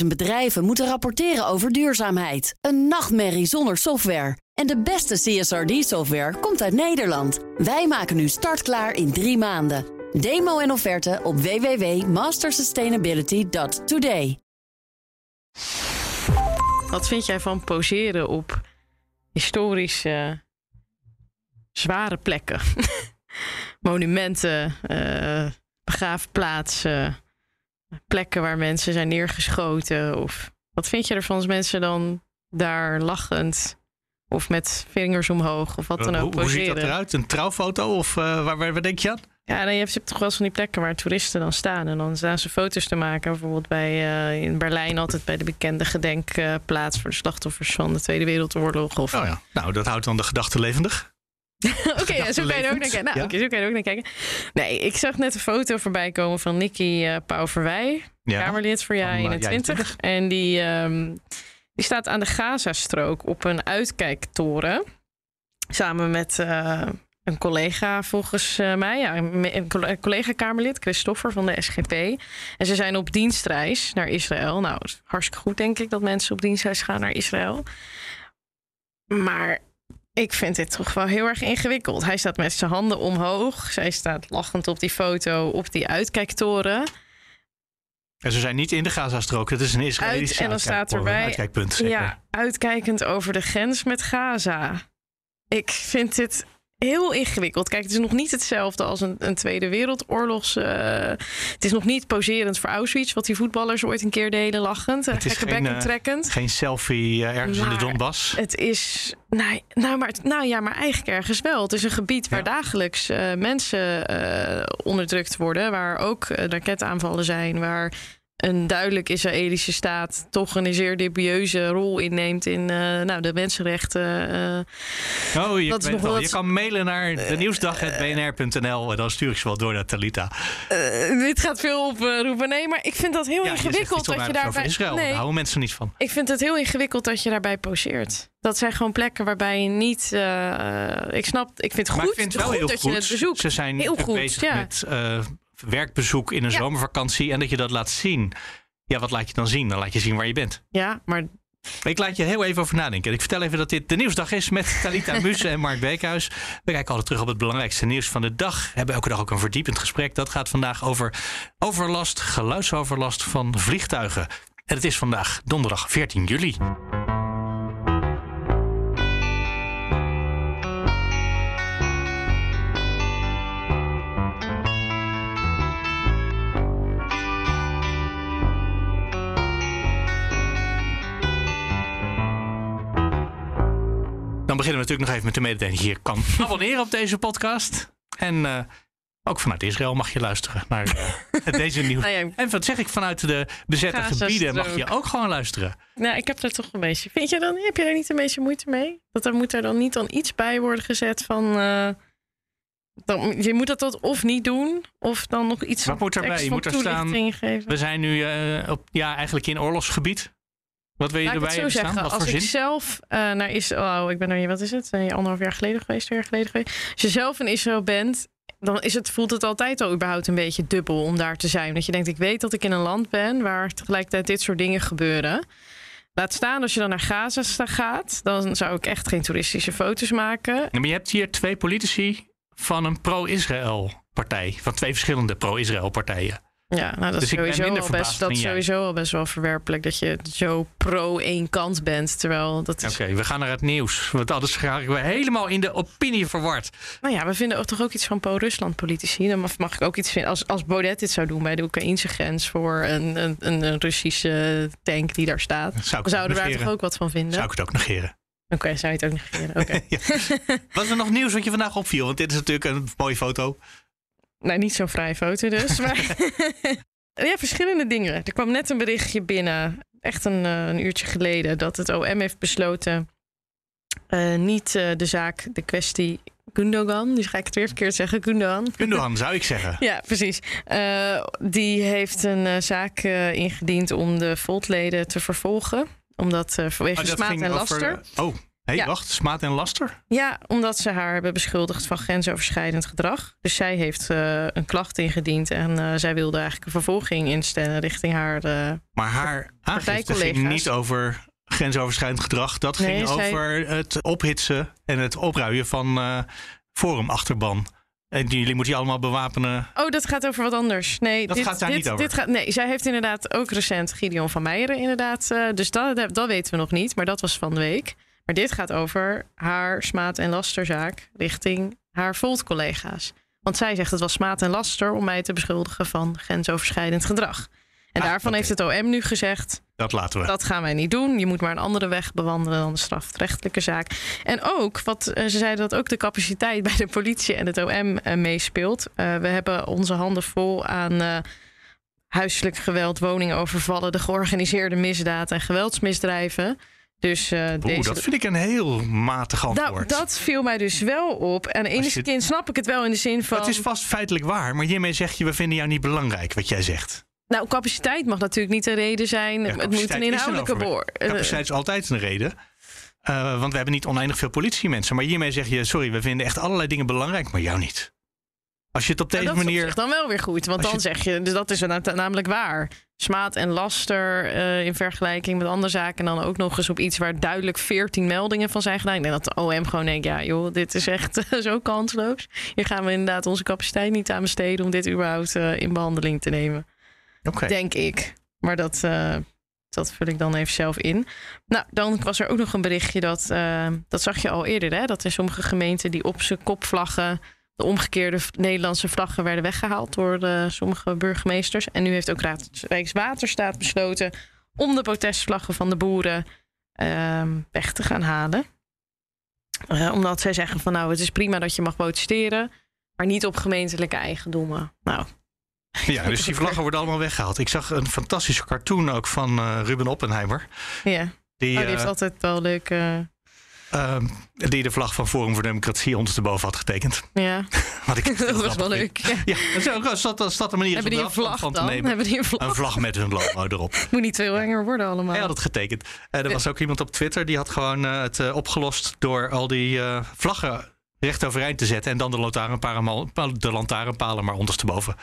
50.000 bedrijven moeten rapporteren over duurzaamheid. Een nachtmerrie zonder software. En de beste CSRD-software komt uit Nederland. Wij maken nu startklaar in drie maanden. Demo en offerte op www.mastersustainability.today. Wat vind jij van poseren op historische zware plekken? Monumenten, uh, begraafplaatsen, plekken waar mensen zijn neergeschoten. Of wat vind je ervan als mensen dan daar lachend of met vingers omhoog of wat dan ook hoe, hoe ziet dat eruit? Een trouwfoto of uh, waar, waar, waar, denk je aan? Ja, dan, je hebt toch wel eens van die plekken waar toeristen dan staan. En dan staan ze foto's te maken. Bijvoorbeeld bij, uh, in Berlijn altijd bij de bekende gedenkplaats... voor de slachtoffers van de Tweede Wereldoorlog. Of... Oh ja, nou dat houdt dan de gedachte levendig. Oké, okay, ja, zo kan je er ook naar kijken. Nou, ja. okay, zo kan je er ook naar kijken. Nee, ik zag net een foto voorbij komen van Nicky uh, Pauverwij. Ja. Kamerlid voor jij 21. En die, um, die staat aan de Gazastrook op een uitkijktoren. Samen met... Uh, een collega volgens mij, ja, een collega-Kamerlid, Christoffer van de SGP. En ze zijn op dienstreis naar Israël. Nou, hartstikke goed denk ik dat mensen op dienstreis gaan naar Israël. Maar ik vind dit toch wel heel erg ingewikkeld. Hij staat met zijn handen omhoog. Zij staat lachend op die foto op die uitkijktoren. En ze zijn niet in de Gazastrook. Het is een Israëlische Uit, En dan staat erbij, uitkijkpunt. Ja, uitkijkend over de grens met Gaza. Ik vind dit heel ingewikkeld. Kijk, het is nog niet hetzelfde als een, een Tweede Wereldoorlogs. Uh, het is nog niet poserend voor Auschwitz, wat die voetballers ooit een keer deden, lachend. Het is geen, uh, trekkend. geen selfie uh, ergens maar in de Donbass. Het is. Nou, nou, maar, nou ja, maar eigenlijk ergens wel. Het is een gebied waar ja. dagelijks mensen onderdrukt worden. Waar ook raketaanvallen zijn. Waar een duidelijk Israëlische staat toch een zeer dubieuze rol inneemt in uh, nou, de mensenrechten. Uh, oh, je, dat is nog je kan mailen naar de nieuwsdag.bnr.nl en dan stuur ik ze wel door naar Talita. Dit gaat veel oproepen. Nee, maar ik vind dat heel ja, ingewikkeld dat je daarbij. Israël. Nee, Daar houden mensen niet van. Ik vind het heel ingewikkeld dat je daarbij poseert. Dat zijn gewoon plekken waarbij je niet. ik snap, ik vind het goed, maar ik vind het wel goed heel dat goed. je het bezoekt. Ze zijn heel goed, bezig ja. met werkbezoek in een ja. zomervakantie en dat je dat laat zien. Ja, wat laat je dan zien? Dan laat je zien waar je bent. Ja, maar. Ik laat je heel even over nadenken. Ik vertel even dat dit de nieuwsdag is met Talita Muse en Mark Beekhuis. We kijken altijd terug op het belangrijkste nieuws van de dag. We hebben elke dag ook een verdiepend gesprek. Dat gaat vandaag over overlast, geluidsoverlast van vliegtuigen. En het is vandaag donderdag 14 juli. Dan beginnen we natuurlijk nog even met de mededeling. Je kan abonneren op deze podcast. En uh, ook vanuit Israël mag je luisteren naar uh, deze nieuws. nou ja, en wat zeg ik, vanuit de bezette gebieden mag je ook gewoon luisteren. Nou, ik heb er toch een beetje. Vind je dan, heb je daar niet een beetje moeite mee? Dat er moet er dan niet dan iets bij worden gezet van. Uh, dan, je moet dat tot of niet doen, of dan nog iets. Wat moet erbij? Je moet er staan. Geven. We zijn nu op, ja, eigenlijk in oorlogsgebied. Wat wil je Laat erbij Wat als voor ik zin? zelf uh, naar Israël, oh, ik ben er, wat is het, uh, anderhalf jaar geleden geweest, twee jaar geleden geweest. Als je zelf in Israël bent, dan is het, voelt het altijd al überhaupt een beetje dubbel om daar te zijn. Dat je denkt, ik weet dat ik in een land ben waar tegelijkertijd dit soort dingen gebeuren. Laat staan als je dan naar Gaza gaat, dan zou ik echt geen toeristische foto's maken. Maar je hebt hier twee politici van een pro-Israël partij, van twee verschillende pro-Israël partijen. Ja, nou, dat Dus is sowieso, al best, dat is sowieso al best wel verwerpelijk dat je zo pro één kant bent. Terwijl dat is. Oké, we gaan naar het nieuws. Want anders raken we helemaal in de opinie verward. Nou ja, we vinden ook toch ook iets van pro-Rusland politici. Dan mag, mag ik ook iets vinden. Als, als Baudet dit zou doen bij de Oekraïnse grens voor een, een, een Russische tank die daar staat. Zou het zouden we daar toch ook wat van vinden. Zou ik het ook negeren. Oké, zou je het ook negeren? Oké. Ja. Was er nog nieuws wat je vandaag opviel? Want dit is natuurlijk een mooie foto. Nou, niet zo'n vrije foto dus. Maar ja, verschillende dingen. Er kwam net een berichtje binnen, echt een, uh, een uurtje geleden, dat het OM heeft besloten uh, niet uh, de zaak, de kwestie Gundogan, dus ga ik het weer verkeerd zeggen, Gundogan. Gundogan, zou ik zeggen. Ja, precies. Uh, die heeft een zaak ingediend om de Voltleden te vervolgen. Omdat vanwege Oh, smaad en over- laster. oh, Hé, hey, wacht, smaad en laster? Ja, omdat ze haar hebben beschuldigd van grensoverschrijdend gedrag. Dus zij heeft uh, een klacht ingediend en uh, zij wilde eigenlijk een vervolging instellen richting haar. Uh, maar haar aangifte ging niet over grensoverschrijdend gedrag. Dat nee, ging zij... over het ophitsen en het opruien van forumachterban. En jullie moeten je allemaal bewapenen. Oh, dat gaat over wat anders. Nee, dat gaat daar niet over. Dit gaat, nee, zij heeft inderdaad ook recent Gideon van Meijeren inderdaad. dus dat, dat weten we nog niet, maar dat was van de week. Maar dit gaat over haar smaad- en lasterzaak richting haar Volt-collega's. Want zij zegt het was smaad en laster om mij te beschuldigen van grensoverschrijdend gedrag. En ah, daarvan heeft het OM nu gezegd. Dat laten we. Dat gaan wij niet doen. Je moet maar een andere weg bewandelen dan de strafrechtelijke zaak. En ook, wat eh, ze zeiden dat ook de capaciteit bij de politie en het OM uh, meespeelt. Uh, we hebben onze handen vol aan huiselijk geweld, woningovervallen, de georganiseerde misdaad en geweldsmisdrijven. Dus, uh, deze... dat vind ik een heel matig nou, antwoord. Nou, dat viel mij dus wel op. En in je... kind snap ik het wel in de zin van... Het is vast feitelijk waar, maar hiermee zeg je... we vinden jou niet belangrijk, wat jij zegt. Nou, capaciteit mag natuurlijk niet de reden zijn. het moet een inhoudelijke woord. Capaciteit is altijd een reden. Uh, want we hebben niet oneindig veel politiemensen. Maar hiermee zeg je, sorry, we vinden echt allerlei dingen belangrijk, maar jou niet. Als je het op deze dat manier. Dat dan wel weer goed, want dan zeg je, dus dat is namelijk waar. Smaad en laster uh, in vergelijking met andere zaken. En dan ook nog eens op iets waar duidelijk 14 meldingen van zijn gedaan. Ik denk dat de OM gewoon denkt: ja, joh, dit is echt zo kansloos. Hier gaan we inderdaad onze capaciteit niet aan besteden om dit überhaupt uh, in behandeling te nemen. Okay. Denk ik. Maar dat, uh, dat vul ik dan even zelf in. Nou, dan was er ook nog een berichtje dat, dat zag je al eerder, hè? Dat in sommige gemeenten die op zijn kopvlaggen de omgekeerde Nederlandse vlaggen werden weggehaald door de, sommige burgemeesters. En nu heeft ook Rijkswaterstaat besloten om de protestvlaggen van de boeren uh, weg te gaan halen. Uh, omdat zij zeggen van nou, het is prima dat je mag protesteren, maar niet op gemeentelijke eigendommen. Nou. Ja, dus die vlaggen worden allemaal weggehaald. Ik zag een fantastische cartoon ook van uh, Ruben Oppenheimer. Ja, die, oh, die heeft eh, altijd wel leuke uh, die de vlag van Forum voor Democratie ondersteboven had getekend. Ja. Wat ik dat was wel leuk. Ja, ja zo staat, staat een manier Hebben die een vlag van, te nemen. Hebben die een vlag? Een vlag met hun logo erop. Moet niet veel enger worden allemaal. Hij had het getekend. Uh, er was ook iemand op Twitter die had gewoon uh, het uh, opgelost door al die vlaggen recht overeind te zetten en dan de lantaarnpalen, de lantaarnpalen maar ondersteboven.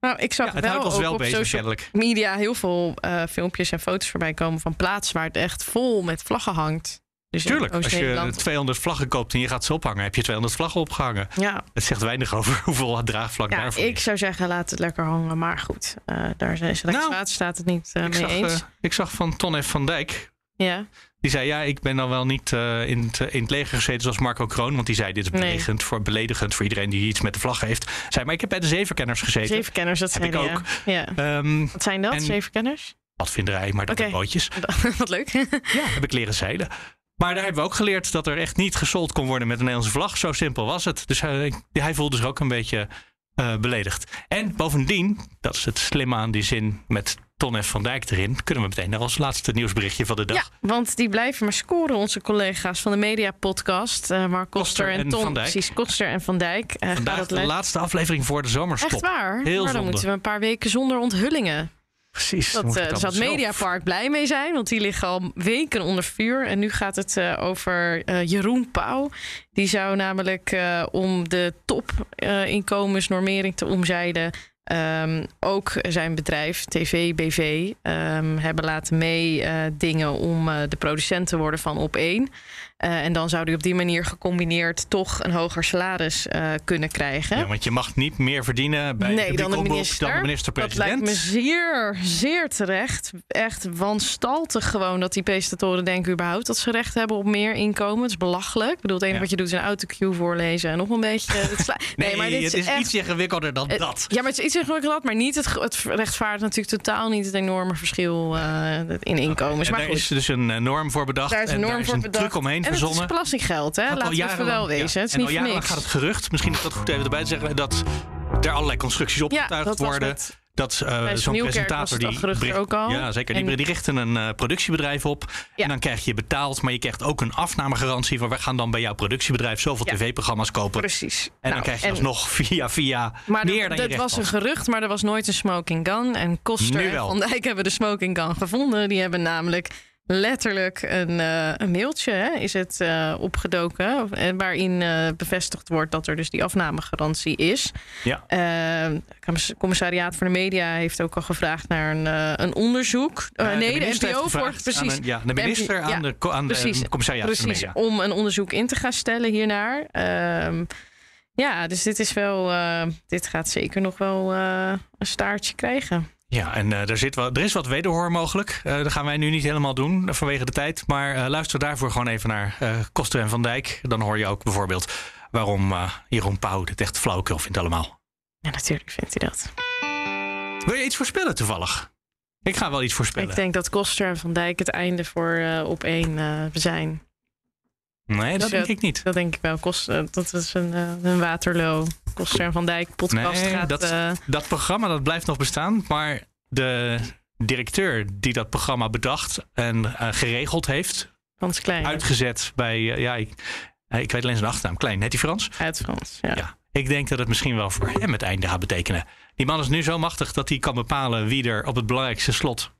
Nou, ik zag ja, wel, ook wel op bezig, social kennelijk. media heel veel filmpjes en foto's voorbij komen van plaatsen waar het echt vol met vlaggen hangt. Dus Tuurlijk, als je 200 vlaggen koopt en je gaat ze ophangen, heb je 200 vlaggen opgehangen. Ja. Het zegt weinig over hoeveel draagvlak ja, daarvoor Ik zou zeggen, laat het lekker hangen. Maar goed, uh, daar is Rijkswaterstaat nou, het niet uh, mee zag, eens. Uh, ik zag van Ton F. van Dijk. Ja. Die zei, ja, ik ben dan wel niet in, het, in het leger gezeten zoals Marco Kroon. Want die zei, dit is beledigend, nee. voor, beledigend voor iedereen die iets met de vlag heeft. Zei, maar ik heb bij de zevenkenners gezeten. Zevenkenners, dat heb zijn ik ook. Ja. Um, Wat zijn dat, en, zevenkenners? Padvinderij, maar dat okay. bootjes. Wat leuk. ja, heb ik leren zeilen. Maar daar hebben we ook geleerd dat er echt niet gesold kon worden met een Nederlandse vlag. Zo simpel was het. Dus hij, hij voelde zich ook een beetje uh, beledigd. En bovendien, dat is het slimme aan die zin met Ton F. van Dijk erin, kunnen we meteen naar ons laatste nieuwsberichtje van de dag. Ja, want die blijven maar scoren, onze collega's van de Media Podcast. Uh, Mark Koster, en, en Ton. Precies, Koster en Van Dijk. Uh, Vandaag de laatste aflevering voor de zomerstop. Echt waar? Heel maar dan zonde. moeten we een paar weken zonder onthullingen. Precies. Dat, uh, daar zou het Mediapark blij mee zijn, want die liggen al weken onder vuur. En nu gaat het uh, over uh, Jeroen Pauw. Die zou namelijk om de topinkomensnormering te omzeilen. Um, ook zijn bedrijf, TV BV, um, hebben laten meedingen om de producent te worden van Op 1. Uh, en dan zou die op die manier gecombineerd toch een hoger salaris uh, kunnen krijgen. Ja, want je mag niet meer verdienen bij nee, de dan de minister. Dan de minister-president. Dat lijkt me zeer, zeer terecht. Echt wanstaltig gewoon dat die presentatoren denken überhaupt dat ze recht hebben op meer inkomen. Het is belachelijk. Ik bedoel, het enige ja. wat je doet is een autocue voorlezen en nog een beetje... Het nee, nee, maar dit het is, echt, iets ingewikkelder dan het, dat. Ja, maar het is iets ingewikkelder, maar niet het, het rechtvaardigt natuurlijk totaal niet het enorme verschil uh, in inkomens. Okay. Maar daar is dus een norm voor bedacht. Daar is een norm en daar voor is een bedacht. truc omheen en het is belastinggeld, hè? Laten we het wel wezen. Het is en niet al gaat het gerucht, misschien is dat goed even erbij te zeggen, dat er allerlei constructies opgetuigd worden. Dat uh, zo'n presentator die. Bericht, ook al. Ja, zeker. Die, en, die richten een uh, productiebedrijf op. Ja. En dan krijg je betaald, maar je krijgt ook een afnamegarantie van wij gaan dan bij jouw productiebedrijf zoveel ja. tv-programma's kopen. Precies. En nou, dan krijg je alsnog via via maar meer dan dat je was een gerucht, maar er was nooit een smoking gun. En Koster en Van Dijk hebben de smoking gun gevonden. Die hebben namelijk letterlijk een, uh, een mailtje hè, is het uh, opgedoken. Waarin uh, bevestigd wordt dat er dus die afnamegarantie is. Ja. Het commissariaat voor de media heeft ook al gevraagd naar een, een onderzoek. nee, de, de NPO voor precies. Een, ja, de minister aan, de, aan precies, de commissariaat precies, voor de media. Om een onderzoek in te gaan stellen hiernaar. Ehm, ja, dus dit is wel. dit gaat zeker nog wel een staartje krijgen. Ja, en uh, er, zit wel, er is wat wederhoor mogelijk. Uh, dat gaan wij nu niet helemaal doen uh, vanwege de tijd. Maar luister daarvoor gewoon even naar Koster en Van Dijk. Dan hoor je ook bijvoorbeeld waarom Jeroen Pauw het echt flauwekul vindt allemaal. Ja, natuurlijk vindt hij dat. Wil je iets voorspellen toevallig? Ik ga wel iets voorspellen. Ik denk dat Koster en Van Dijk het einde voor op één zijn. Nee, dat dus denk ik niet. Dat denk ik wel. Kost, dat is een, een Waterloo. Koster en Van Dijk podcast nee, gaat... Dat, uh... dat programma dat blijft nog bestaan. Maar de directeur die dat programma bedacht en uh, geregeld heeft... Frans Klein. Uitgezet bij... Uh, ja, ik, ik weet alleen zijn achternaam. Klein. Heet hij Frans? Uit Frans, ja. ja. Ik denk dat het misschien wel voor hem het einde gaat betekenen. Die man is nu zo machtig dat hij kan bepalen wie er op het belangrijkste slot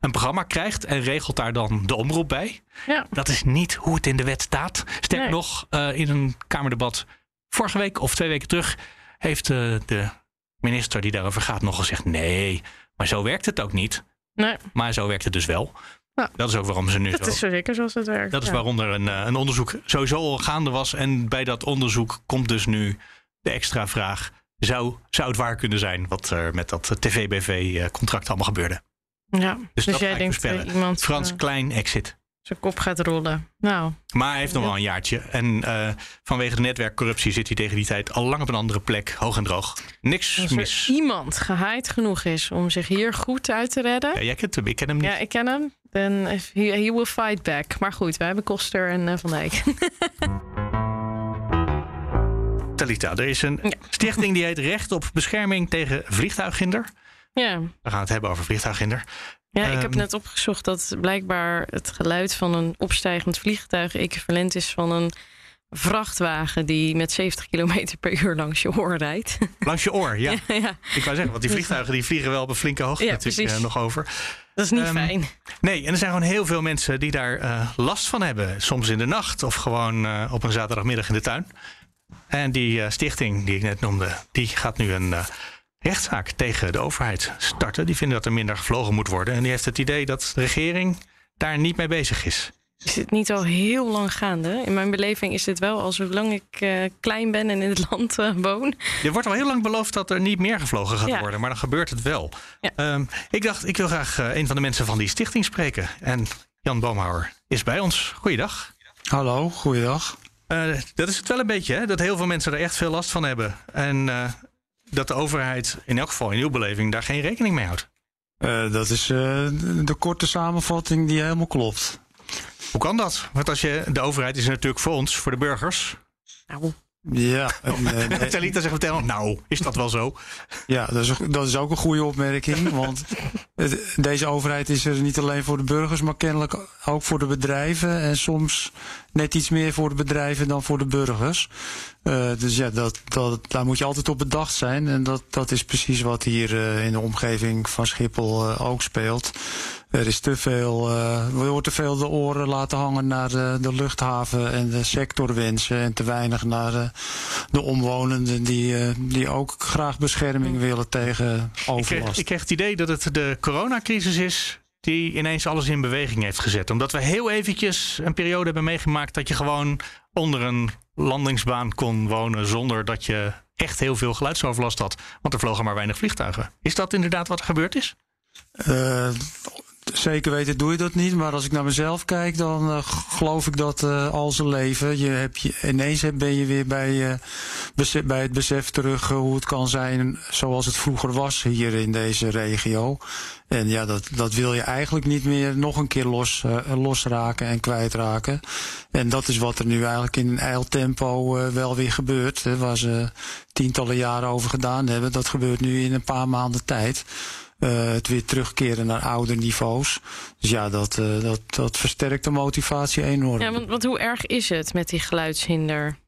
een programma krijgt en regelt daar dan de omroep bij. Ja. Dat is niet hoe het in de wet staat. Sterk nee. nog, uh, in een Kamerdebat vorige week of twee weken terug heeft uh, de minister die daarover gaat nog gezegd: nee, maar zo werkt het ook niet. Nee. Maar zo werkt het dus wel. Dat is ook waarom ze nu. Dat is zo zeker zoals het werkt. Dat is waarom er een, een onderzoek sowieso al gaande was. En bij dat onderzoek komt dus nu de extra vraag: zou, zou het waar kunnen zijn wat er met dat TV-BV-contract allemaal gebeurde? Ja, dus, dus jij denkt uh, iemand... Frans uh, Klein exit. Zijn kop gaat rollen. Nou. Maar hij heeft nog wel een jaartje. En uh, vanwege de netwerkcorruptie zit hij tegen die tijd al lang op een andere plek, hoog en droog. Niks Als mis. iemand gehaaid genoeg is om zich hier goed uit te redden. Ja, jij kent hem, ik ken hem niet. Ja, ik ken hem. Dan he, he will fight back. Maar goed, wij hebben Koster en Van Dijk. Talita, er is een ja. stichting die heet Recht op Bescherming tegen Vliegtuigginder. Ja. We gaan het hebben over vliegtuigginder. Ja, ik heb net opgezocht dat blijkbaar het geluid van een opstijgend vliegtuig equivalent is van een vrachtwagen die met 70 km per uur langs je oor rijdt. Langs je oor, ja. ja, Ik wou zeggen, want die vliegtuigen die vliegen wel op een flinke hoogte ja, natuurlijk uh, nog over. Dat is niet um, fijn. Nee, en er zijn gewoon heel veel mensen die daar uh, last van hebben. Soms in de nacht of gewoon uh, op een zaterdagmiddag in de tuin. En die stichting die ik net noemde, die gaat nu een rechtszaak tegen de overheid starten. Die vinden dat er minder gevlogen moet worden. En die heeft het idee dat de regering daar niet mee bezig is. Is het niet al heel lang gaande? In mijn beleving is dit wel al zolang ik uh, klein ben en in het land uh, woon. Er wordt al heel lang beloofd dat er niet meer gevlogen gaat ja. worden, maar dan gebeurt het wel. Ja. Um, ik dacht, ik wil graag uh, een van de mensen van die stichting spreken. En Jan Boomhouwer is bij ons. Goeiedag. Hallo, goeiedag. dat is het wel een beetje, hè? dat heel veel mensen er echt veel last van hebben. En dat de overheid in elk geval in uw beleving daar geen rekening mee houdt. Uh, dat is uh, de korte samenvatting die helemaal klopt. Hoe kan dat? Want als je, de overheid is natuurlijk voor ons, voor de burgers. Nou. Ja. En, uh, Talita zegt vertellen, nou, is dat wel zo? Ja, dat is, dat is ook een goede opmerking. Want het, deze overheid is er niet alleen voor de burgers, maar kennelijk ook voor de bedrijven. En soms net iets meer voor de bedrijven dan voor de burgers. Uh, dus ja, dat, dat, daar moet je altijd op bedacht zijn. En dat, dat is precies wat hier uh, in de omgeving van Schiphol uh, ook speelt. Er is te veel, er wordt te veel de oren laten hangen naar de, de luchthaven en de sectorwensen. En te weinig naar de, de omwonenden die, die ook graag bescherming willen tegen overlast. Ik kreeg, ik kreeg het idee dat het de coronacrisis is die ineens alles in beweging heeft gezet. Omdat we heel eventjes een periode hebben meegemaakt dat je gewoon onder een landingsbaan kon wonen zonder dat je echt heel veel geluidsoverlast had. Want er vlogen maar weinig vliegtuigen. Is dat inderdaad wat er gebeurd is? Uh, zeker weten doe je dat niet. Maar als ik naar mezelf kijk, dan uh, geloof ik dat uh, al zijn leven. Je heb je, ineens ben je weer bij, besef, bij het besef terug hoe het kan zijn zoals het vroeger was hier in deze regio. En ja, dat, dat wil je eigenlijk niet meer nog een keer los, losraken en kwijtraken. En dat is wat er nu eigenlijk in een uh, wel weer gebeurt. Hè, waar ze tientallen jaren over gedaan hebben. Dat gebeurt nu in een paar maanden tijd. Uh, het weer terugkeren naar oude niveaus. Dus ja, dat, uh, dat, dat versterkt de motivatie enorm. Ja, want, want hoe erg is het met die geluidshinder?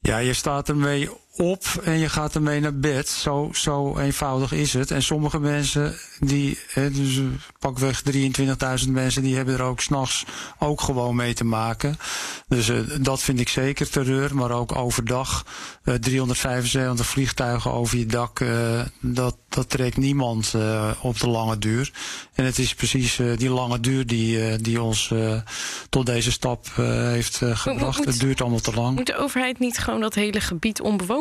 Ja, je staat ermee op en je gaat ermee naar bed. Zo, zo eenvoudig is het. En sommige mensen, die, hè, dus pakweg 23.000 mensen, die hebben er ook s'nachts ook gewoon mee te maken. Dus uh, dat vind ik zeker terreur. Maar ook overdag, uh, 375 vliegtuigen over je dak, uh, dat, dat trekt niemand op de lange duur. En het is precies die lange duur die, die ons tot deze stap heeft gebracht. het duurt allemaal te lang. Moet de overheid niet gewoon dat hele gebied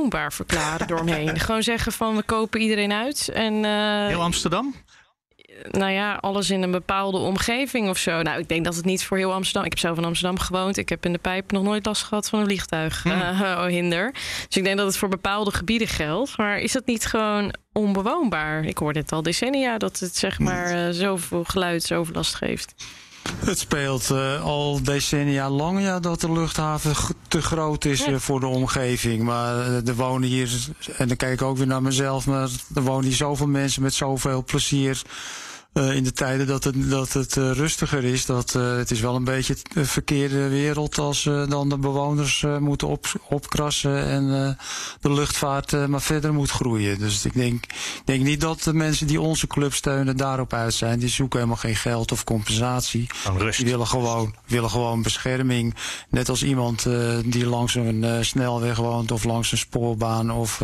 onbewoonbaar verklaren doorheen? gewoon zeggen van we kopen iedereen uit. En, uh, heel Amsterdam? Nou ja, alles in een bepaalde omgeving of zo. Nou, ik denk dat het niet voor heel Amsterdam. Ik heb zelf in Amsterdam gewoond. Ik heb in de pijp nog nooit last gehad van een vliegtuig. Hmm. Uh, hinder. Dus ik denk dat het voor bepaalde gebieden geldt. Maar is dat niet gewoon onbewoonbaar? Ik hoor dit al decennia dat het zeg maar uh, zoveel geluidsoverlast geeft. Het speelt uh, al decennia lang ja, dat de luchthaven te groot is uh, voor de omgeving. Maar uh, er wonen hier, en dan kijk ik ook weer naar mezelf, maar er wonen hier zoveel mensen met zoveel plezier uh, in de tijden dat het, dat het uh, rustiger is. Dat, uh, het is wel een beetje een verkeerde wereld als dan de bewoners moeten op, opkrassen en de luchtvaart maar verder moet groeien. Dus ik denk, denk niet dat de mensen die onze club steunen daarop uit zijn. Die zoeken helemaal geen geld of compensatie. Die willen gewoon, willen gewoon bescherming. Net als iemand die langs een snelweg woont of langs een spoorbaan of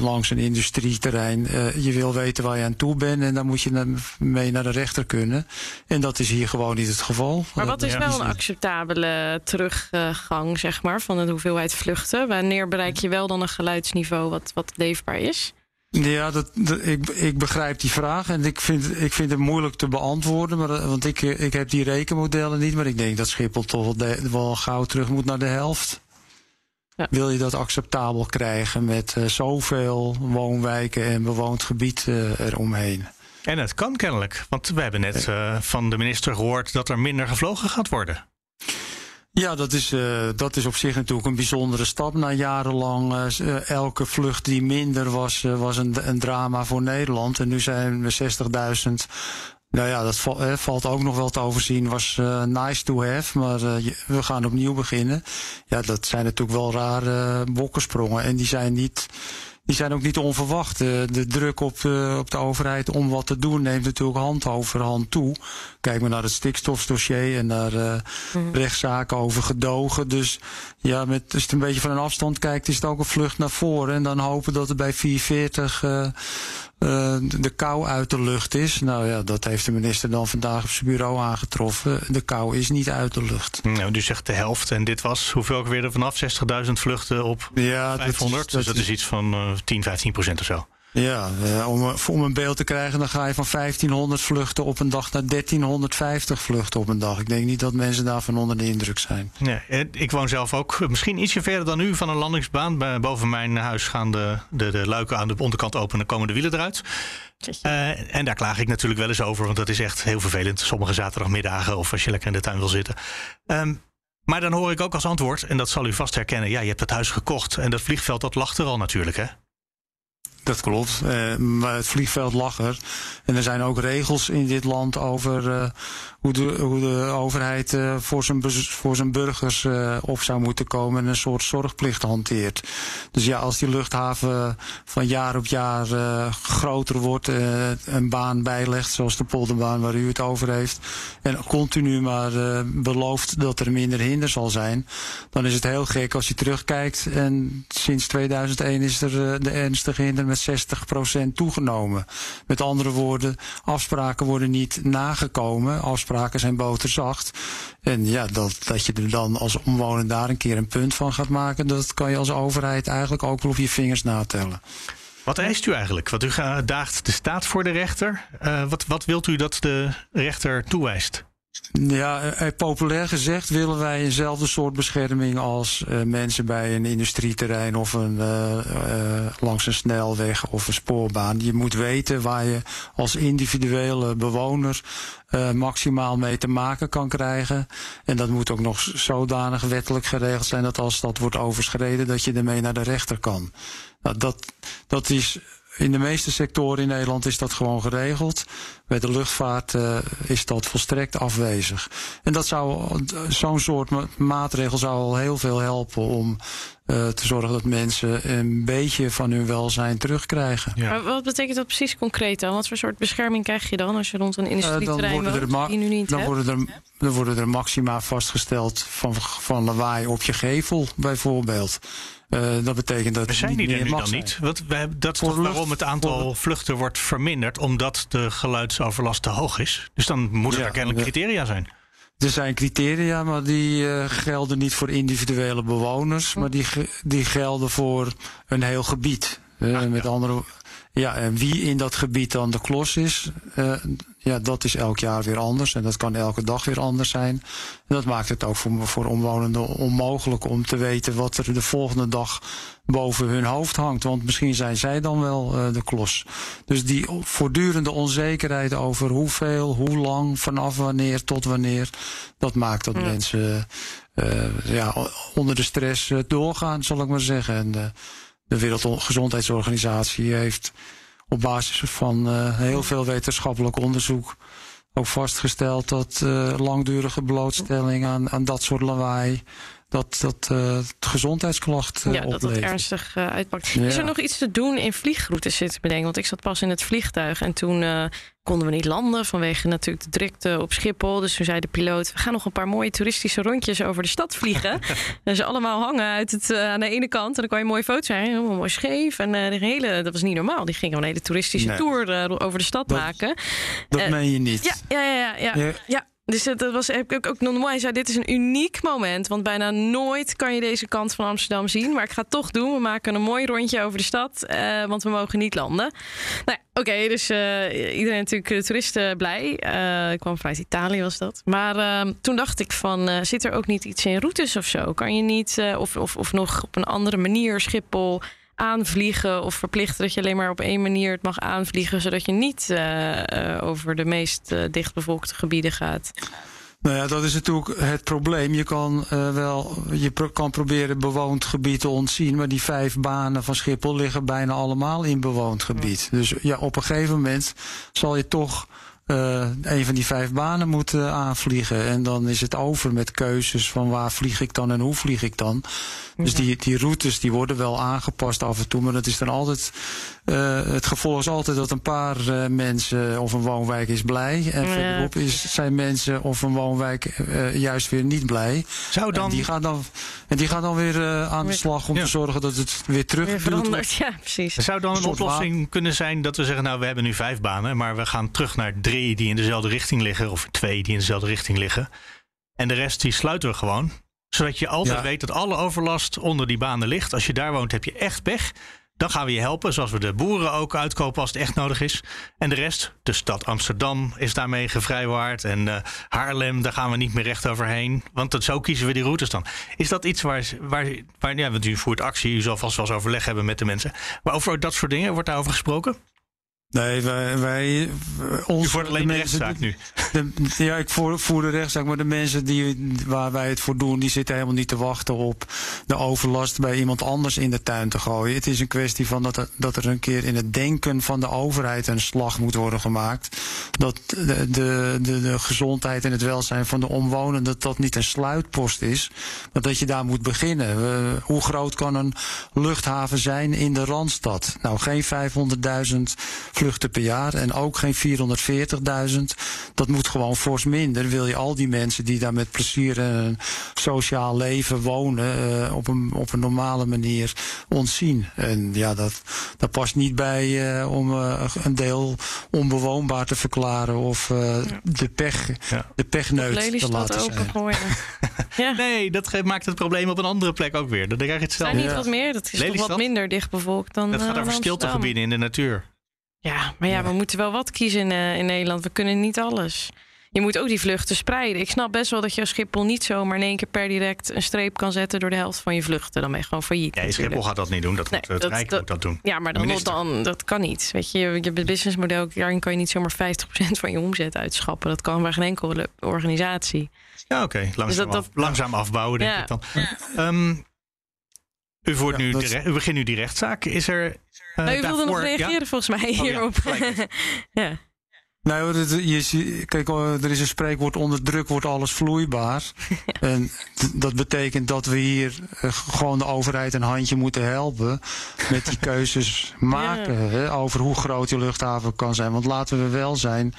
langs een industrieterrein. je wil weten waar je aan toe bent en dan moet je je mee naar de rechter kunnen. En dat is hier gewoon niet het geval. Maar wat is wel een acceptabele teruggang, zeg maar, van de hoeveelheid vluchten? Wanneer bereik je wel dan een geluidsniveau wat, wat leefbaar is? Ja, dat, ik, ik begrijp die vraag en ik vind, ik vind het moeilijk te beantwoorden. Maar, want ik, ik heb die rekenmodellen niet, maar ik denk dat Schiphol toch wel, wel gauw terug moet naar de helft. Ja. Wil je dat acceptabel krijgen met uh, zoveel woonwijken en bewoond gebied uh, eromheen? En het kan kennelijk, want we hebben net uh, van de minister gehoord dat er minder gevlogen gaat worden. Ja, dat is, uh, dat is op zich natuurlijk een bijzondere stap. Na jarenlang uh, elke vlucht die minder was, was een, een, drama voor Nederland. En nu zijn we 60.000. Nou ja, dat valt ook nog wel te overzien. Was nice to have, maar we gaan opnieuw beginnen. Ja, dat zijn natuurlijk wel rare bokkensprongen. En die zijn niet die zijn ook niet onverwacht. De druk op, uh, op de overheid om wat te doen neemt natuurlijk hand over hand toe. Kijk maar naar het stikstofdossier en naar uh, mm. rechtszaken over gedogen. Dus ja, met, als je het een beetje van een afstand kijkt, is het ook een vlucht naar voren. En dan hopen dat er bij 440 uh, uh, de kou uit de lucht is. Nou ja, dat heeft de minister dan vandaag op zijn bureau aangetroffen. De kou is niet uit de lucht. Nou, u zegt de helft. En dit was hoeveel weer er vanaf 60.000 vluchten op ja, 500? Dat is, dat dus dat is, iets van uh, 10, 15 procent of zo. Ja, uh, om, om een beeld te krijgen, dan ga je van 1500 vluchten op een dag naar 1350 vluchten op een dag. Ik denk niet dat mensen daarvan onder de indruk zijn. Nee, ik woon zelf ook misschien ietsje verder dan u van een landingsbaan. Boven mijn huis gaan de, de, de luiken aan de onderkant open en komen de wielen eruit. Uh, en daar klaag ik natuurlijk wel eens over, want dat is echt heel vervelend. Sommige zaterdagmiddagen of als je lekker in de tuin wil zitten. Um, maar dan hoor ik ook als antwoord, en dat zal u vast herkennen, ja, je hebt het huis gekocht en dat vliegveld dat lag er al natuurlijk, hè? Dat klopt. Uh, maar het vliegveld lag er. En er zijn ook regels in dit land over uh, hoe, de, hoe de overheid uh, voor, zijn, voor zijn burgers op zou moeten komen en een soort zorgplicht hanteert. Dus ja, als die luchthaven van jaar op jaar groter wordt, een baan bijlegt, zoals de polderbaan waar u het over heeft, en continu maar belooft dat er minder hinder zal zijn, dan is het heel gek als je terugkijkt. En sinds 2001 is er de ernstige hinder met 60% toegenomen. Met andere woorden, afspraken worden niet nagekomen. Afspraken zijn boterzacht. En ja, dat, dat je er dan als omwoner daar een keer een punt van gaat maken, dat kan je als overheid eigenlijk ook wel op je vingers natellen. Wat eist u eigenlijk? Want u daagt de staat voor de rechter. Uh, wat, wat wilt u dat de rechter toewijst? Ja, eh, eh, populair gezegd willen wij eenzelfde soort bescherming als uh, mensen bij een industrieterrein of een, langs een snelweg of een spoorbaan. Je moet weten waar je als individuele bewoner maximaal mee te maken kan krijgen. En dat moet ook nog zodanig wettelijk geregeld zijn dat als dat wordt overschreden, dat je ermee naar de rechter kan. Nou, dat, dat is in de meeste sectoren in Nederland is dat gewoon geregeld. Bij de luchtvaart uh, is dat volstrekt afwezig. En dat zou zo'n soort maatregel zou al heel veel helpen om uh, te zorgen dat mensen een beetje van hun welzijn terugkrijgen. Ja. Maar wat betekent dat precies concreet dan? Wat voor soort bescherming krijg je dan als je rond een industrieterrein uh, woont, die nu niet dan worden er dan worden er maxima vastgesteld van, van lawaai op je gevel, bijvoorbeeld. Uh, dat betekent dat. Er zijn die er nu dan niet. Wat, wij, dat is toch waarom het aantal vluchten wordt verminderd, omdat de geluidsoverlast te hoog is. Dus dan moeten er kennelijk criteria zijn. Er zijn criteria, maar die uh, gelden niet voor individuele bewoners, maar die, die gelden voor een heel gebied. Uh, met ja. andere ja, en wie in dat gebied dan de klos is, uh, ja, dat is elk jaar weer anders. En dat kan elke dag weer anders zijn. En dat maakt het ook voor, voor omwonenden onmogelijk om te weten wat er de volgende dag boven hun hoofd hangt. Want misschien zijn zij dan wel uh, de klos. Dus die voortdurende onzekerheid over hoeveel, hoe lang, vanaf wanneer tot wanneer, dat maakt dat mensen uh, ja, onder de stress doorgaan, zal ik maar zeggen. En, de Wereldgezondheidsorganisatie heeft op basis van uh, heel veel wetenschappelijk onderzoek ook vastgesteld dat uh, langdurige blootstelling aan, aan dat soort lawaai dat dat uh, gezondheidsklachten ja, dat het ernstig uh, uitpakt. Is er nog iets te doen in vliegroutes zitten bedenken? Want ik zat pas in het vliegtuig en toen uh, konden we niet landen vanwege natuurlijk de drukte op Schiphol. Dus toen zei de piloot, we gaan nog een paar mooie toeristische rondjes over de stad vliegen. en ze allemaal hangen uit het, aan de ene kant en dan kan je een mooie foto zijn, helemaal mooi scheef. En de hele, dat was niet normaal. Die gingen een hele toeristische tour over de stad maken. Dat meen je niet. ja, ja, ja. ja, ja. Dus dat was ik ook nog mooi. Hij zei: Dit is een uniek moment. Want bijna nooit kan je deze kant van Amsterdam zien. Maar ik ga het toch doen. We maken een mooi rondje over de stad. Uh, want we mogen niet landen. Nou, oké. Dus uh, iedereen natuurlijk, de toeristen blij. Ik kwam vanuit Italië, was dat. Maar ehm, toen dacht ik: van, Zit er ook niet iets in routes of zo? Kan je niet, of, of, of nog op een andere manier Schiphol aanvliegen of verplichten dat je alleen maar op één manier het mag aanvliegen, zodat je niet uh, uh, over de meest uh, dichtbevolkte gebieden gaat? Nou ja, dat is natuurlijk het probleem. Je kan wel, je pro kan proberen bewoond gebied te ontzien, maar die vijf banen van Schiphol liggen bijna allemaal in bewoond gebied. Dus ja, op een gegeven moment zal je toch uh, een van die vijf banen moeten aanvliegen. En dan is het over met keuzes van waar vlieg ik dan en hoe vlieg ik dan. Dus die, die routes die worden wel aangepast af en toe, maar dat is dan altijd. Uh, het gevolg is altijd dat een paar uh, mensen of een woonwijk is blij. En ja. verderop is, zijn mensen of een woonwijk uh, juist weer niet blij. Zou dan... En die gaan dan, en die gaan dan weer aan de slag om ja. te zorgen dat het weer terug weer verandert. Ja, precies. Zou dan een, een oplossing kunnen zijn dat we zeggen: Nou, we hebben nu vijf banen, maar we gaan terug naar drie die in dezelfde richting liggen, of twee die in dezelfde richting liggen. En de rest die sluiten we gewoon zodat je altijd ja. weet dat alle overlast onder die banen ligt. Als je daar woont, heb je echt pech. Dan gaan we je helpen, zoals we de boeren ook uitkopen als het echt nodig is. En de rest, de stad Amsterdam is daarmee gevrijwaard. En uh, Haarlem, daar gaan we niet meer recht overheen. Want dat, zo kiezen we die routes dan. Is dat iets waar, waar, waar ja, want u voert actie, u zal vast wel eens overleg hebben met de mensen. Maar over dat soort dingen, wordt daarover gesproken? Nee, wij. wij ons, Je voert alleen de, de rechtszaak nu. De, ja, ik voer, voer de rechtszaak, maar de mensen die, waar wij het voor doen, die zitten helemaal niet te wachten op de overlast bij iemand anders in de tuin te gooien. Het is een kwestie van dat er, dat er een keer in het denken van de overheid een slag moet worden gemaakt. Dat de, de, de, gezondheid en het welzijn van de omwonenden, dat dat niet een sluitpost is, maar dat je daar moet beginnen. Hoe groot kan een luchthaven zijn in de Randstad? Nou, geen 500.000 vluchten per jaar en ook geen 440.000. Dat moet gewoon fors minder. Wil je al die mensen die daar met plezier en een sociaal leven wonen uh, op, een, op een normale manier ontzien. En ja, dat, dat past niet bij uh, om uh, een deel onbewoonbaar te verklaren of ja. de, pech, ja. de pechneut te laten zijn. ja. Nee, dat maakt het probleem op een andere plek ook weer. Dan krijg je het zelf. niet wat meer. Dat is toch wat minder dichtbevolkt dan. Het gaat over stiltegebieden in de natuur. Ja, maar ja, we moeten wel wat kiezen in, uh, in Nederland. We kunnen niet alles. Je moet ook die vluchten spreiden. Ik snap best wel dat je als Schiphol niet zomaar in één keer per direct een streep kan zetten door de helft van je vluchten. Dan ben je gewoon failliet. Nee, Schiphol gaat dat niet doen. Dat nee, moet, het dat, Rijk dat, moet dat doen. Ja, maar dan, dan, dat kan niet. Weet je, je businessmodel, daarin kan je niet zomaar 50% van je omzet uitschappen. Dat kan bij geen enkele organisatie. Ja, oké. Okay. Langzaam, dus dat, af, langzaam afbouwen, denk ja. ik dan. Um, U, voert nu u begint nu die rechtszaak. Is er. Uh, nou, u wilde nog reageren volgens mij oh, hierop. ja. Nou, je, kijk, oh, er is een spreekwoord: onder druk wordt alles vloeibaar. En dat betekent dat we hier eh, gewoon de overheid een handje moeten helpen met die keuzes maken hè, over hoe groot die luchthaven kan zijn. Want laten we wel zijn.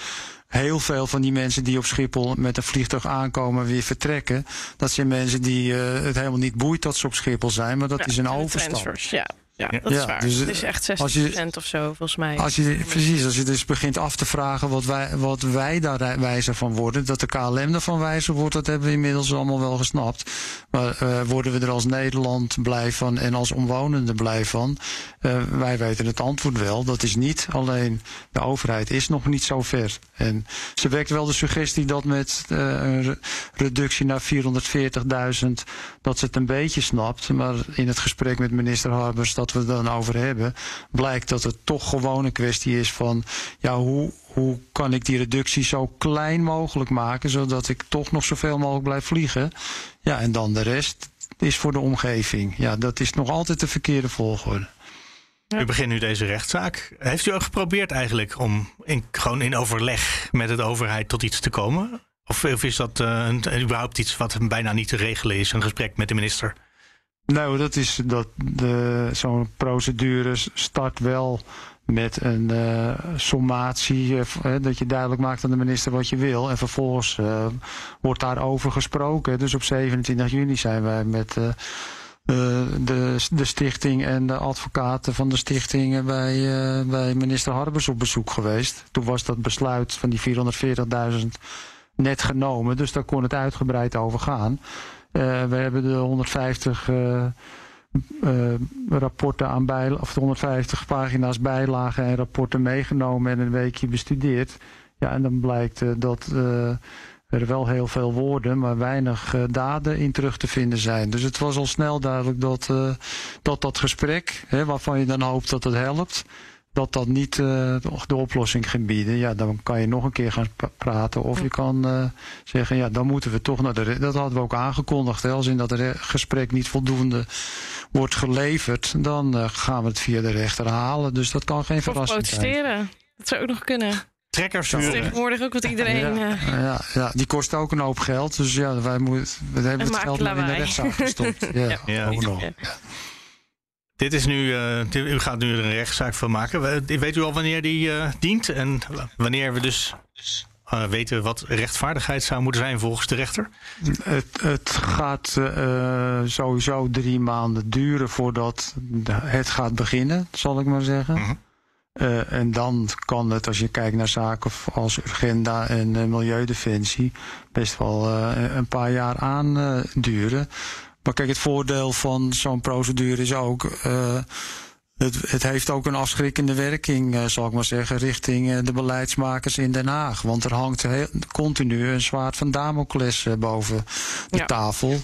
Heel veel van die mensen die op Schiphol met een vliegtuig aankomen weer vertrekken. Dat zijn mensen die uh, het helemaal niet boeit dat ze op Schiphol zijn, maar dat is een overstap. Ja. Ja, dat is waar. Dus, het is echt 60% of zo, volgens mij. Als je, precies, als je dus begint af te vragen wat wij, wat wij daar wijzer van worden, dat de KLM ervan wijzer wordt, dat hebben we inmiddels allemaal wel gesnapt. Maar uh, worden we er als Nederland blij van en als omwonenden blij van? Uh, wij weten het antwoord wel. Dat is niet alleen de overheid is nog niet zo ver. En ze wekt wel de suggestie dat met uh, een reductie naar 440.000 dat ze het een beetje snapt. Maar in het gesprek met minister Harbers dat we het dan over hebben, blijkt dat het toch gewoon een kwestie is van ja, hoe, hoe kan ik die reductie zo klein mogelijk maken, zodat ik toch nog zoveel mogelijk blijf vliegen. Ja, en dan de rest is voor de omgeving. Ja, dat is nog altijd de verkeerde volgorde. U begint nu deze rechtszaak. Heeft u ook geprobeerd eigenlijk om in, gewoon in overleg met de overheid tot iets te komen? Of, of is dat uh, een, überhaupt iets wat bijna niet te regelen is, een gesprek met de minister? Nou, dat is dat zo'n procedure start wel met een uh, sommatie. Uh, dat je duidelijk maakt aan de minister wat je wil. En vervolgens uh, wordt daarover gesproken. Dus op 27 juni zijn wij met de, de stichting en de advocaten van de stichting bij, bij minister Harbers op bezoek geweest. Toen was dat besluit van die 440.000 net genomen. Dus daar kon het uitgebreid over gaan. Uh, we hebben de 150 uh, uh, rapporten aan bij, of de 150 pagina's bijlagen en rapporten meegenomen en een weekje bestudeerd. Ja, en dan blijkt dat er wel heel veel woorden, maar weinig daden in terug te vinden zijn. Dus het was al snel duidelijk dat dat, dat gesprek, hè, waarvan je dan hoopt dat het helpt, dat dat niet uh, de oplossing gaat bieden, ja, dan kan je nog een keer gaan praten. Of je kan uh, zeggen, ja, dan moeten we toch naar de. Dat hadden we ook aangekondigd. Hè, als in dat het gesprek niet voldoende wordt geleverd, dan uh, gaan we het via de rechter halen. Dus dat kan geen verrassing zijn. protesteren. Dat zou ook nog kunnen. Trekkers Dat is tegenwoordig ook wat iedereen. Ja, ja, ja, die kost ook een hoop geld. Dus ja, wij moeten, we hebben het geld nog in de rechtszaak gestopt. Ja, ja. Ook nog. Ja. Dit is nu, uh, u gaat nu er een rechtszaak van maken. Weet u al wanneer die uh, dient en wanneer we dus uh, weten wat rechtvaardigheid zou moeten zijn volgens de rechter? Het, het gaat sowieso drie maanden duren voordat het gaat beginnen, zal ik maar zeggen. Mhm. en dan kan het, als je kijkt naar zaken als Urgenda en Milieudefensie, best wel een paar jaar aanduren. Maar kijk, het voordeel van zo'n procedure is ook. Uh, het, het, heeft ook een afschrikkende werking, uh, zal ik maar zeggen, richting uh, de beleidsmakers in Den Haag. Want er hangt heel, continu een zwaard van Damocles uh, boven de ja. tafel.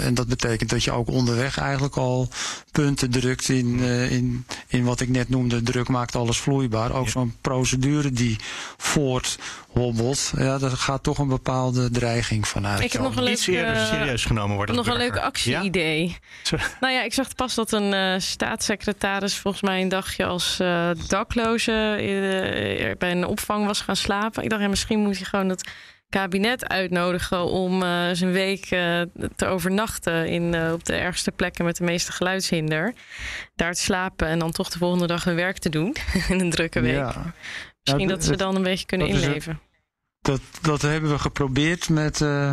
en dat betekent dat je ook onderweg eigenlijk al punten drukt in, in, in wat ik net noemde, druk maakt alles vloeibaar. Ook ja. zo'n procedure die voort hobbelt, ja, daar gaat toch een bepaalde dreiging vanuit. Ik heb nog een leuk, serieus genomen worden. Nog een leuk actie-idee. Ja? Nou ja, ik zag pas dat een uh, staatssecretaris volgens mij een dagje als uh, dakloze uh, bij een opvang was gaan slapen. Ik dacht, ja, misschien moet je gewoon het kabinet uitnodigen om uh, zijn week uh, te overnachten in, uh, op de ergste plekken met de meeste geluidshinder. Daar te slapen en dan toch de volgende dag hun werk te doen in een drukke week. Ja. Misschien ja, dat ze dan een beetje kunnen inleven. Dat, dat hebben we geprobeerd met uh,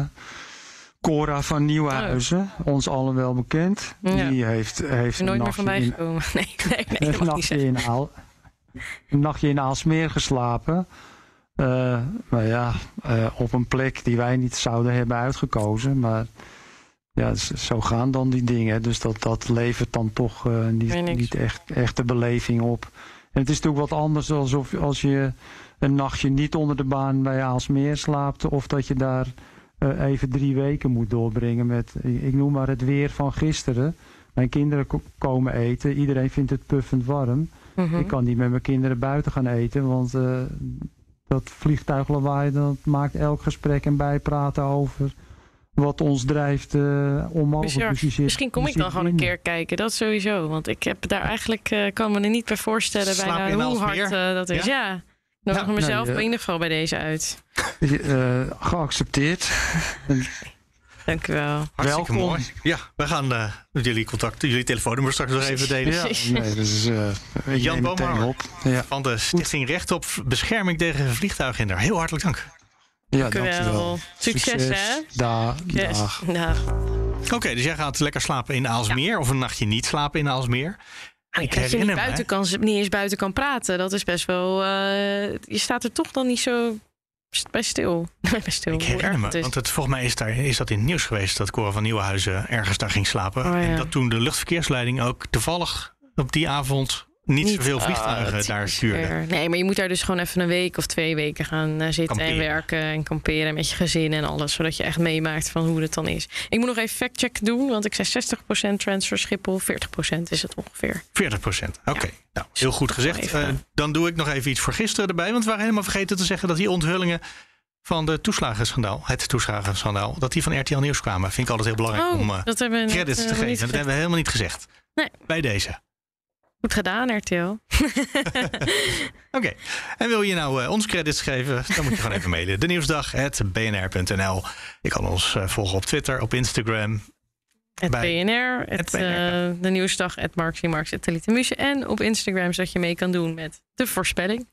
Cora van Nieuwhuizen. Oh. Ons allen wel bekend. Ja. Die heeft, heeft een nooit meer van mij gekomen. Nee, nee, nee, een, nachtje in Aal, een nachtje in Aalsmeer geslapen. Uh, maar ja, uh, op een plek die wij niet zouden hebben uitgekozen. Maar ja, zo gaan dan die dingen. Dus dat, dat levert dan toch niet, niet echt, echt de beleving op. En het is natuurlijk wat anders alsof als je een nachtje niet onder de baan bij Aalsmeer slaapt. Of dat je daar uh, even drie weken moet doorbrengen met, ik noem maar het weer van gisteren. Mijn kinderen komen eten. Iedereen vindt het puffend warm. Mm -hmm. Ik kan niet met mijn kinderen buiten gaan eten. Want uh, dat vliegtuiglawaai dat maakt elk gesprek en bijpraten over wat ons drijft uh, onmogelijk. Dus Misschien kom ik dan gewoon een keer kijken, dat sowieso. Want ik heb daar eigenlijk, uh, kan me er niet bij voorstellen bijna hoe hard uh, dat is. Ja, ja. dan ja, mezelf in ieder geval bij deze uit. geaccepteerd. Dank u wel. Hartstikke Welkom. mooi. Ja, we gaan uh, jullie contact, jullie telefoonnummer straks nog even delen. Ja, nee, dus, uh, Jan Boomhouwer ja. van de Stichting Recht op Bescherming tegen Vliegtuighinder. Heel hartelijk dank. Ja, dank dankjewel. Succes, Succes, hè? Dag. Dag. dag. Oké, dus jij gaat lekker slapen in Aalsmeer of een nachtje niet slapen in Aalsmeer. Ik dat je niet, buiten kan, niet eens buiten kan praten. Dat is best wel. Uh, je staat er toch dan niet zo bij stil. bij stil. Ik herinner me, want het, volgens mij is, daar, is dat in het nieuws geweest dat Cora van Nieuwenhuizen ergens daar ging slapen. Oh, en dat toen de luchtverkeersleiding ook toevallig op die avond niet, niet zoveel vliegtuigen oh, daar stuurde. Nee, maar je moet daar dus gewoon even een week of twee weken gaan uh, zitten en werken en kamperen met je gezin en alles. Zodat je echt meemaakt van hoe het dan is. Ik moet nog even factcheck doen, want ik zei 60% transfer Schiphol, 40% is het ongeveer. 40%, oké. Nou, heel goed gezegd. Uh, dan doe ik nog even iets voor gisteren erbij, want we waren helemaal vergeten te zeggen dat die onthullingen van de toeslagenschandaal, het toeslagenschandaal, dat die van RTL Nieuws kwamen. Vind ik altijd heel belangrijk oh, om uh, credits te geven. Dat hebben we helemaal niet gezegd. Nee. Bij deze. Goed gedaan, RTL. Oké. En wil je nou uh, ons credits geven? Dan moet je gewoon even mailen. De nieuwsdag.bnr.nl. Je kan ons uh, volgen op Twitter, op Instagram. Het BNR, het, uh, de Nieuwsdag, het Marx Marx, het En op Instagram, zodat je mee kan doen met de voorspelling.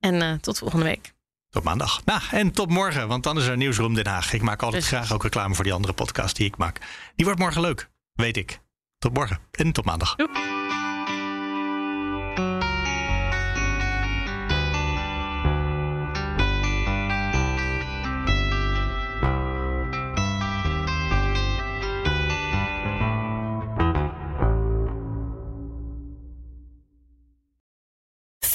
En tot volgende week. Tot maandag. Nou, en tot morgen, want dan is er Nieuwsroom Den Haag. Ik maak altijd graag ook reclame voor die andere podcast die ik maak. Die wordt morgen leuk, weet ik. Tot morgen en tot maandag. Doei.